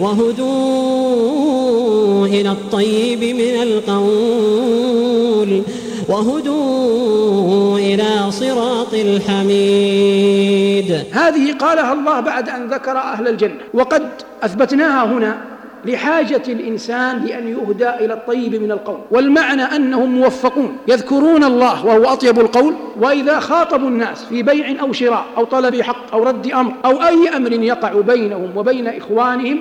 وهدوا إلى الطيب من القول وهدوا إلى صراط الحميد. هذه قالها الله بعد أن ذكر أهل الجنة وقد أثبتناها هنا لحاجة الإنسان لأن يهدى إلى الطيب من القول. والمعنى أنهم موفقون يذكرون الله وهو أطيب القول وإذا خاطبوا الناس في بيع أو شراء أو طلب حق أو رد أمر أو أي أمر يقع بينهم وبين إخوانهم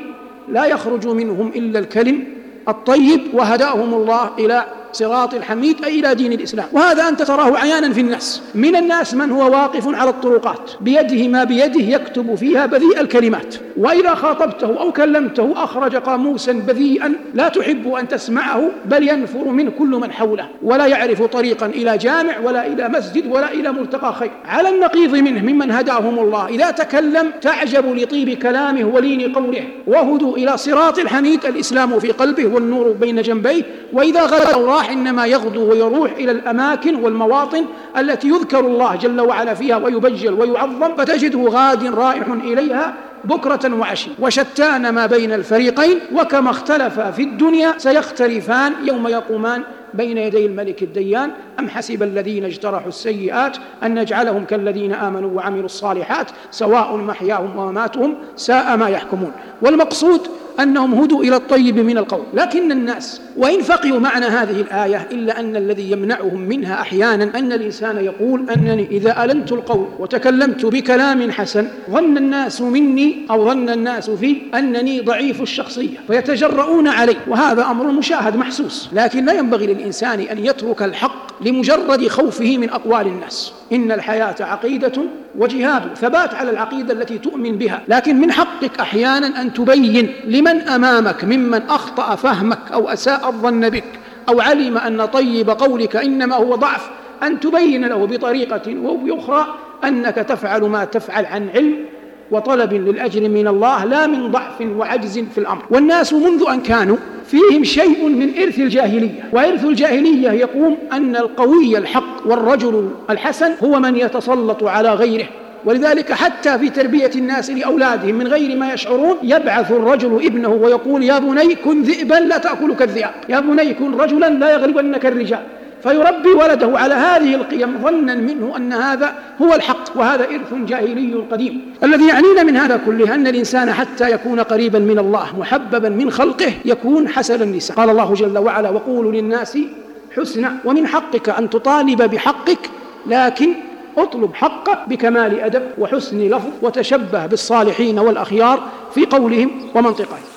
لا يخرج منهم إلا الكلم الطيب وهداهم الله إلى صراط الحميد أي إلى دين الإسلام. وهذا أنت تراه عيانا في الناس. من الناس من هو واقف على الطرقات. بيده ما بيده يكتب فيها بذيء الكلمات. وإذا خاطبته أو كلمته أخرج قاموسا بذيئا لا تحب أن تسمعه بل ينفر منه كل من حوله. ولا يعرف طريقا إلى جامع ولا إلى مسجد ولا إلى ملتقى خير. على النقيض منه ممن هداهم الله. إذا تكلم تعجب لطيب كلامه ولين قوله. وهدوا إلى صراط الحميد الإسلام في قلبه والنور بين جنبيه. وإذا غدا الراح إنما يغدو ويروح إلى الأماكن والمواطن التي يذكر الله جل وعلا فيها ويبجل ويعظم فتجده غاد رائح إليها بكرة وعشي. وشتان ما بين الفريقين وكما اختلف في الدنيا سيختلفان يوم يقومان بين يدي الملك الديان. أم حسب الذين اجترحوا السيئات أن نجعلهم كالذين آمنوا وعملوا الصالحات سواء محياهم ومماتهم ساء ما يحكمون. والمقصود أنهم هدوا إلى الطيب من القول. لكن الناس وإن فقهوا معنى هذه الآية إلا أن الذي يمنعهم منها أحيانا أن الإنسان يقول أنني إذا ألنت القول وتكلمت بكلام حسن ظن الناس مني أو ظن الناس في أنني ضعيف الشخصية فيتجرؤون علي. وهذا أمر مشاهد محسوس. لكن لا ينبغي للإنسان أن يترك الحق لمجرد خوفه من أقوال الناس. إن الحياة عقيدة وجهاد ثبات على العقيدة التي تؤمن بها. لكن من حقك أحيانا أن تبين لمن أمامك ممن أخطأ فهمك أو أساء الظن بك أو علم أن طيب قولك إنما هو ضعف أن تبين له بطريقة أو بأخرى أنك تفعل ما تفعل عن علم وطلب للأجر من الله لا من ضعف وعجز في الأمر. والناس منذ أن كانوا فيهم شيء من إرث الجاهلية وإرث الجاهلية يقوم أن القوي الحق والرجل الحسن هو من يتسلط على غيره. ولذلك حتى في تربية الناس لأولادهم من غير ما يشعرون يبعث الرجل ابنه ويقول يا بني كن ذئبا لا تأكلك الذئاب. يا بني كن رجلا لا يغلبنك الرجال. فيربي ولده على هذه القيم ظنا منه أن هذا هو الحق وهذا إرث جاهلي قديم. الذي يعنينا من هذا كله أن الإنسان حتى يكون قريبا من الله محببا من خلقه يكون حسن اللسان قال الله جل وعلا وقولوا للناس حسنا ومن حقك أن تطالب بحقك لكن اطلب حقك بكمال أدب وحسن لفظ وتشبه بالصالحين والأخيار في قولهم ومنطقهم.